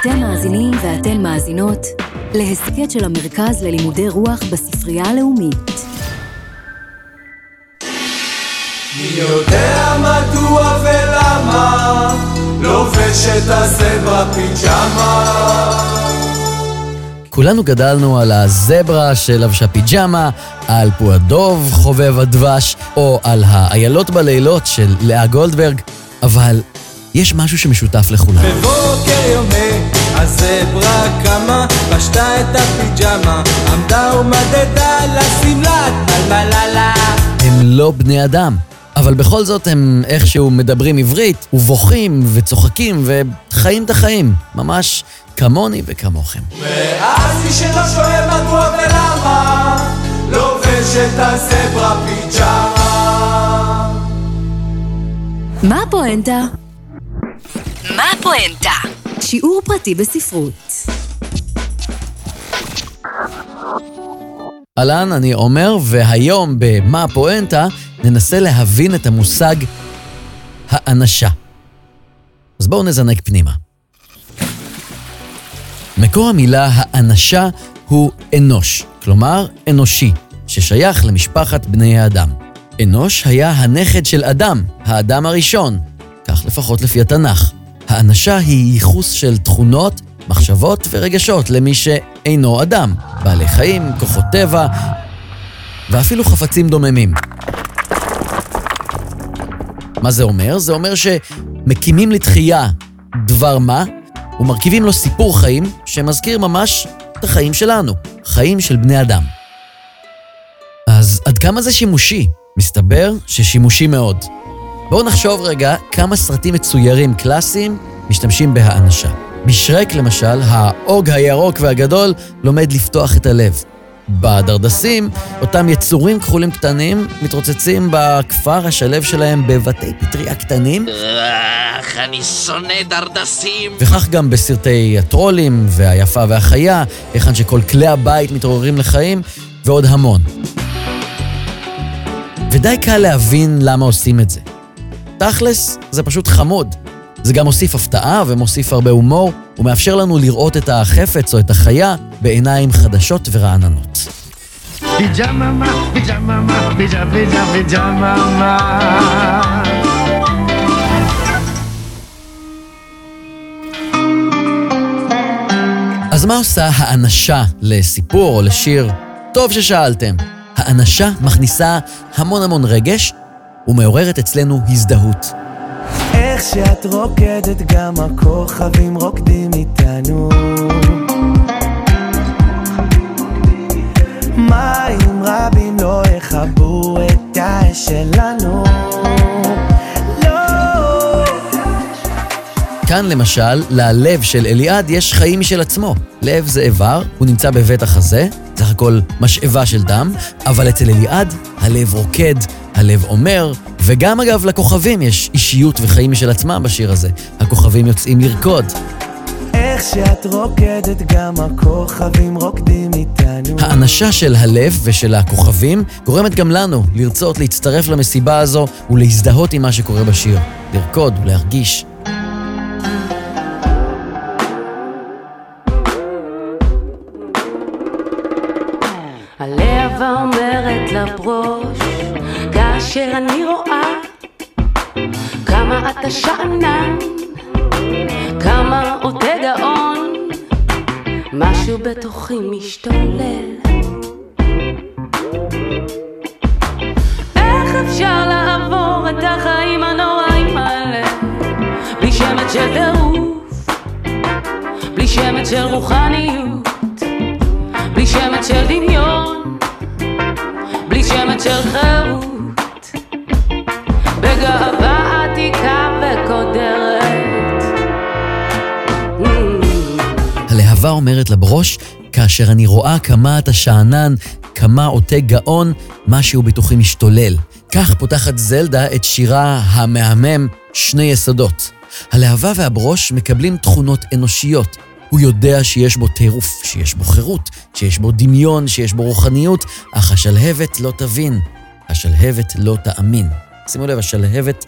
אתם מאזינים ואתן מאזינות להסכת של המרכז ללימודי רוח בספרייה הלאומית. מי יודע מדוע ולמה לובש את הזברה פיג'מה כולנו גדלנו על הזברה שלבשה פיג'מה, על פועדוב חובב הדבש, או על האיילות בלילות של לאה גולדברג, אבל יש משהו שמשותף לכולם. בבוקר יומי הזברה קמה, פשטה את הפיג'מה, עמדה ומדדה לשמלת מלמללה. הם לא בני אדם, אבל בכל זאת הם איכשהו מדברים עברית, ובוכים, וצוחקים, וחיים את החיים, ממש כמוני וכמוכם. ואז מי שלא שואל מדוע ולמה לובש את הזברה פיג'מה מה הפואנטה? מה הפואנטה? שיעור פרטי בספרות. אהלן, אני עומר, והיום ב"מה הפואנטה" ננסה להבין את המושג האנשה. אז בואו נזנק פנימה. מקור המילה האנשה הוא אנוש, כלומר אנושי, ששייך למשפחת בני האדם. אנוש היה הנכד של אדם, האדם הראשון, כך לפחות לפי התנ"ך. האנשה היא ייחוס של תכונות, מחשבות ורגשות למי שאינו אדם, בעלי חיים, כוחות טבע ואפילו חפצים דוממים. מה זה אומר? זה אומר שמקימים לתחייה דבר מה, ומרכיבים לו סיפור חיים שמזכיר ממש את החיים שלנו, חיים של בני אדם. אז עד כמה זה שימושי? מסתבר ששימושי מאוד. בואו נחשוב רגע כמה סרטים מצוירים קלאסיים משתמשים בהאנשה. בשרק למשל, האוג הירוק והגדול לומד לפתוח את הלב. בדרדסים, אותם יצורים כחולים קטנים מתרוצצים בכפר השלב שלהם בבתי פטריה קטנים, אך, אני שונא דרדסים. וכך גם בסרטי הטרולים והיפה והחיה, היכן שכל כלי הבית מתעוררים לחיים, ועוד המון. ודי קל להבין למה עושים את זה. תכלס, זה פשוט חמוד. זה גם מוסיף הפתעה ומוסיף הרבה הומור, ומאפשר לנו לראות את החפץ או את החיה בעיניים חדשות ורעננות. אז מה עושה האנשה לסיפור או לשיר? טוב ששאלתם. האנשה מכניסה המון המון רגש ומעוררת אצלנו הזדהות. איך שאת רוקדת גם הכוכבים רוקדים איתנו מים רבים לא יכבו את האש שלנו לא כאן למשל, ללב של אליעד יש חיים משל עצמו. לב זה איבר, הוא נמצא בבית החזה, סך הכל משאבה של דם, אבל אצל אליעד הלב רוקד, הלב אומר, וגם אגב לכוכבים יש אישיות וחיים משל עצמם בשיר הזה. הכוכבים יוצאים לרקוד. איך שאת רוקדת גם הכוכבים רוקדים איתנו האנשה של הלב ושל הכוכבים גורמת גם לנו לרצות להצטרף למסיבה הזו ולהזדהות עם מה שקורה בשיר. לרקוד ולהרגיש. הלהבה אומרת לברוש, כאשר אני רואה כמה אתה שאנן, כמה עוטה גאון, משהו בתוכי משתולל. איך אפשר לעבור את החיים הנוראים האלה בלי שמץ של טירוף, בלי שמץ של רוחניות? בלי שמץ של דמיון, בלי שמץ של חירות, הלהבה אומרת לברוש, כאשר אני רואה כמה אתה שאנן, כמה עוטה גאון, משהו בתוכי משתולל. כך פותחת זלדה את שירה המהמם שני יסודות. הלהבה והברוש מקבלים תכונות אנושיות. הוא יודע שיש בו טירוף, שיש בו חירות, שיש בו דמיון, שיש בו רוחניות, אך השלהבת לא תבין, השלהבת לא תאמין. שימו לב, השלהבת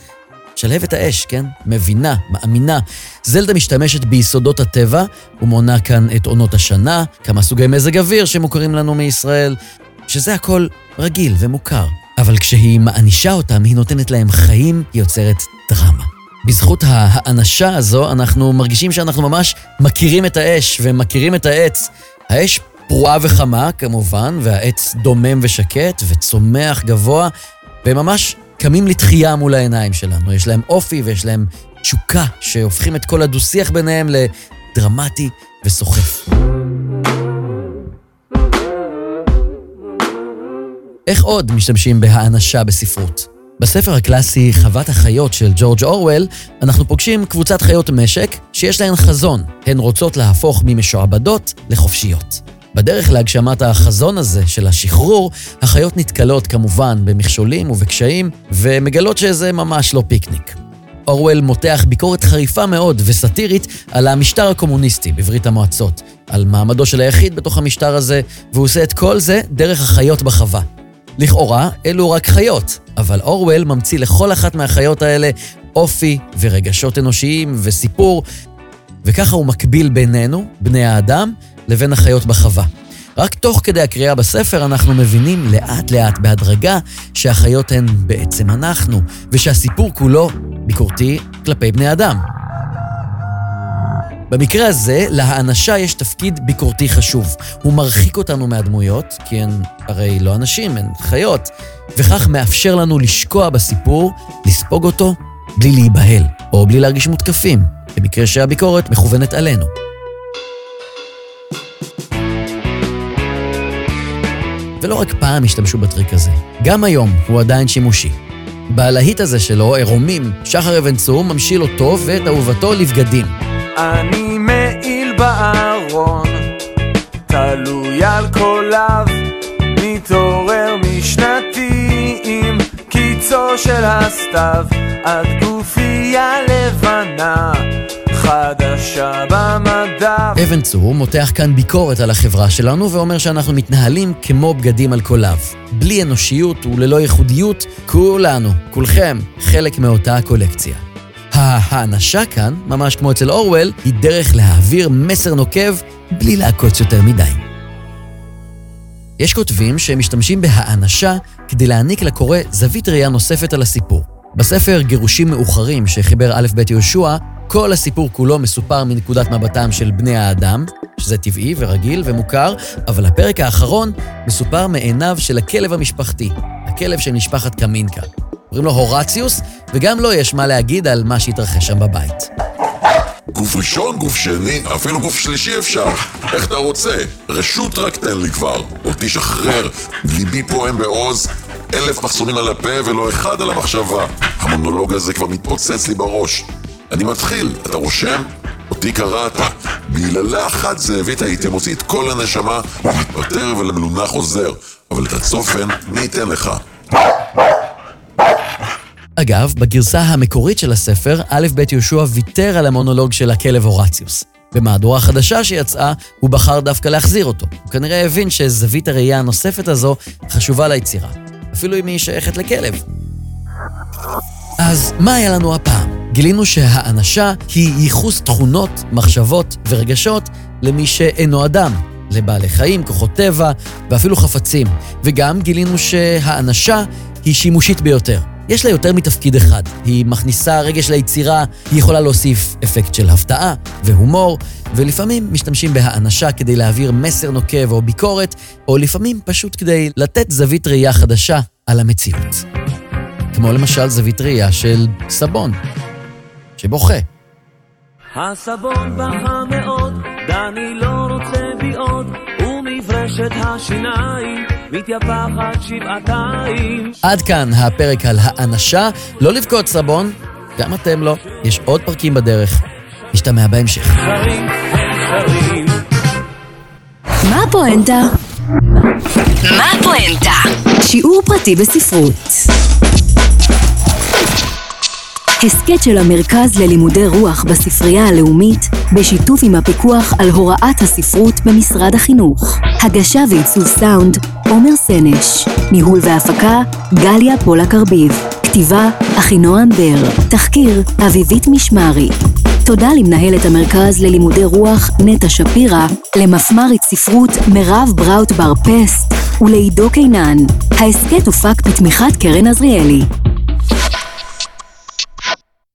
שלהבת האש, כן? מבינה, מאמינה. זלדה משתמשת ביסודות הטבע, ומונה כאן את עונות השנה, כמה סוגי מזג אוויר שמוכרים לנו מישראל, שזה הכל רגיל ומוכר. אבל כשהיא מענישה אותם, היא נותנת להם חיים, היא יוצרת דרמה. בזכות האנשה הזו, אנחנו מרגישים שאנחנו ממש מכירים את האש ומכירים את העץ. האש פרועה וחמה, כמובן, והעץ דומם ושקט וצומח גבוה, והם ממש קמים לתחייה מול העיניים שלנו. יש להם אופי ויש להם תשוקה שהופכים את כל הדו-שיח ביניהם לדרמטי וסוחף. איך עוד משתמשים בהאנשה בספרות? בספר הקלאסי חוות החיות של ג'ורג' אורוול, אנחנו פוגשים קבוצת חיות משק שיש להן חזון. הן רוצות להפוך ממשועבדות לחופשיות. בדרך להגשמת החזון הזה של השחרור, החיות נתקלות כמובן במכשולים ובקשיים, ומגלות שזה ממש לא פיקניק. אורוול מותח ביקורת חריפה מאוד וסאטירית על המשטר הקומוניסטי בברית המועצות, על מעמדו של היחיד בתוך המשטר הזה, והוא עושה את כל זה דרך החיות בחווה. לכאורה, אלו רק חיות, אבל אורוול ממציא לכל אחת מהחיות האלה אופי ורגשות אנושיים וסיפור, וככה הוא מקביל בינינו, בני האדם, לבין החיות בחווה. רק תוך כדי הקריאה בספר אנחנו מבינים לאט לאט בהדרגה שהחיות הן בעצם אנחנו, ושהסיפור כולו ביקורתי כלפי בני אדם. במקרה הזה, להאנשה יש תפקיד ביקורתי חשוב. הוא מרחיק אותנו מהדמויות, כי הן הרי לא אנשים, הן חיות, וכך מאפשר לנו לשקוע בסיפור, לספוג אותו, בלי להיבהל, או בלי להרגיש מותקפים, במקרה שהביקורת מכוונת עלינו. ולא רק פעם השתמשו בטריק הזה, גם היום הוא עדיין שימושי. בלהיט הזה שלו, עירומים, שחר אבן צור ממשיל אותו ואת אהובתו לבגדים. אני מעיל בארון, תלוי על קוליו, מתעורר משנתי עם קיצו של הסתיו, עד גופייה לבנה, חדשה במדף. אבן צור מותח כאן ביקורת על החברה שלנו ואומר שאנחנו מתנהלים כמו בגדים על קוליו. בלי אנושיות וללא ייחודיות, כולנו, כולכם, חלק מאותה הקולקציה. האנשה כאן, ממש כמו אצל אורוול, היא דרך להעביר מסר נוקב בלי לעקוץ יותר מדי. יש כותבים שמשתמשים בהאנשה כדי להעניק לקורא זווית ראייה נוספת על הסיפור. בספר גירושים מאוחרים שחיבר א' ב' יהושע, כל הסיפור כולו מסופר מנקודת מבטם של בני האדם, שזה טבעי ורגיל ומוכר, אבל הפרק האחרון מסופר מעיניו של הכלב המשפחתי, הכלב של משפחת קמינקה. קוראים לו הורציוס, וגם לו יש מה להגיד על מה שהתרחש שם בבית. גוף ראשון, גוף שני, אפילו גוף שלישי אפשר. איך אתה רוצה? רשות רק תן לי כבר. אותי שחרר. ליבי פועם בעוז. אלף מחסומים על הפה ולא אחד על המחשבה. המונולוג הזה כבר מתפוצץ לי בראש. אני מתחיל, אתה רושם? אותי קראת. ביללה אחת זאבית הייתי מוציא את כל הנשמה, מתפטר ולמלונה חוזר. אבל את הצופן, מי ייתן לך? אגב, בגרסה המקורית של הספר, א' ב' יהושע ויתר על המונולוג של הכלב הורציוס. במהדורה החדשה שיצאה, הוא בחר דווקא להחזיר אותו. הוא כנראה הבין שזווית הראייה הנוספת הזו חשובה ליצירה, אפילו אם היא שייכת לכלב. אז מה היה לנו הפעם? גילינו שהאנשה היא ייחוס תכונות, מחשבות ורגשות למי שאינו אדם, לבעלי חיים, כוחות טבע ואפילו חפצים. וגם גילינו שהאנשה היא שימושית ביותר. יש לה יותר מתפקיד אחד. היא מכניסה רגש ליצירה, היא יכולה להוסיף אפקט של הפתעה והומור, ולפעמים משתמשים בהאנשה כדי להעביר מסר נוקב או ביקורת, או לפעמים פשוט כדי לתת זווית ראייה חדשה על המציאות. כמו למשל זווית ראייה של סבון, שבוכה. הסבון בכה מאוד, דני לא רוצה בי עוד, ומברשת השיניים מתייפחת שבעתיים. עד כאן הפרק על האנשה, לא לבכות סבון, גם אתם לא, יש עוד פרקים בדרך. נשתמע בהמשך. שרים מה הפואנטה? מה הפואנטה? שיעור פרטי בספרות. הסכת של המרכז ללימודי רוח בספרייה הלאומית, בשיתוף עם הפיקוח על הוראת הספרות במשרד החינוך. הגשה ועיצוב סאונד, עומר סנש. ניהול והפקה, גליה פולק ארביב. כתיבה אחינועם בר, תחקיר אביבית משמרי. תודה למנהלת המרכז ללימודי רוח נטע שפירא, למפמ"רית ספרות מירב בראוט בר פסט ולעידו קינן. ההסכת הופק בתמיכת קרן עזריאלי.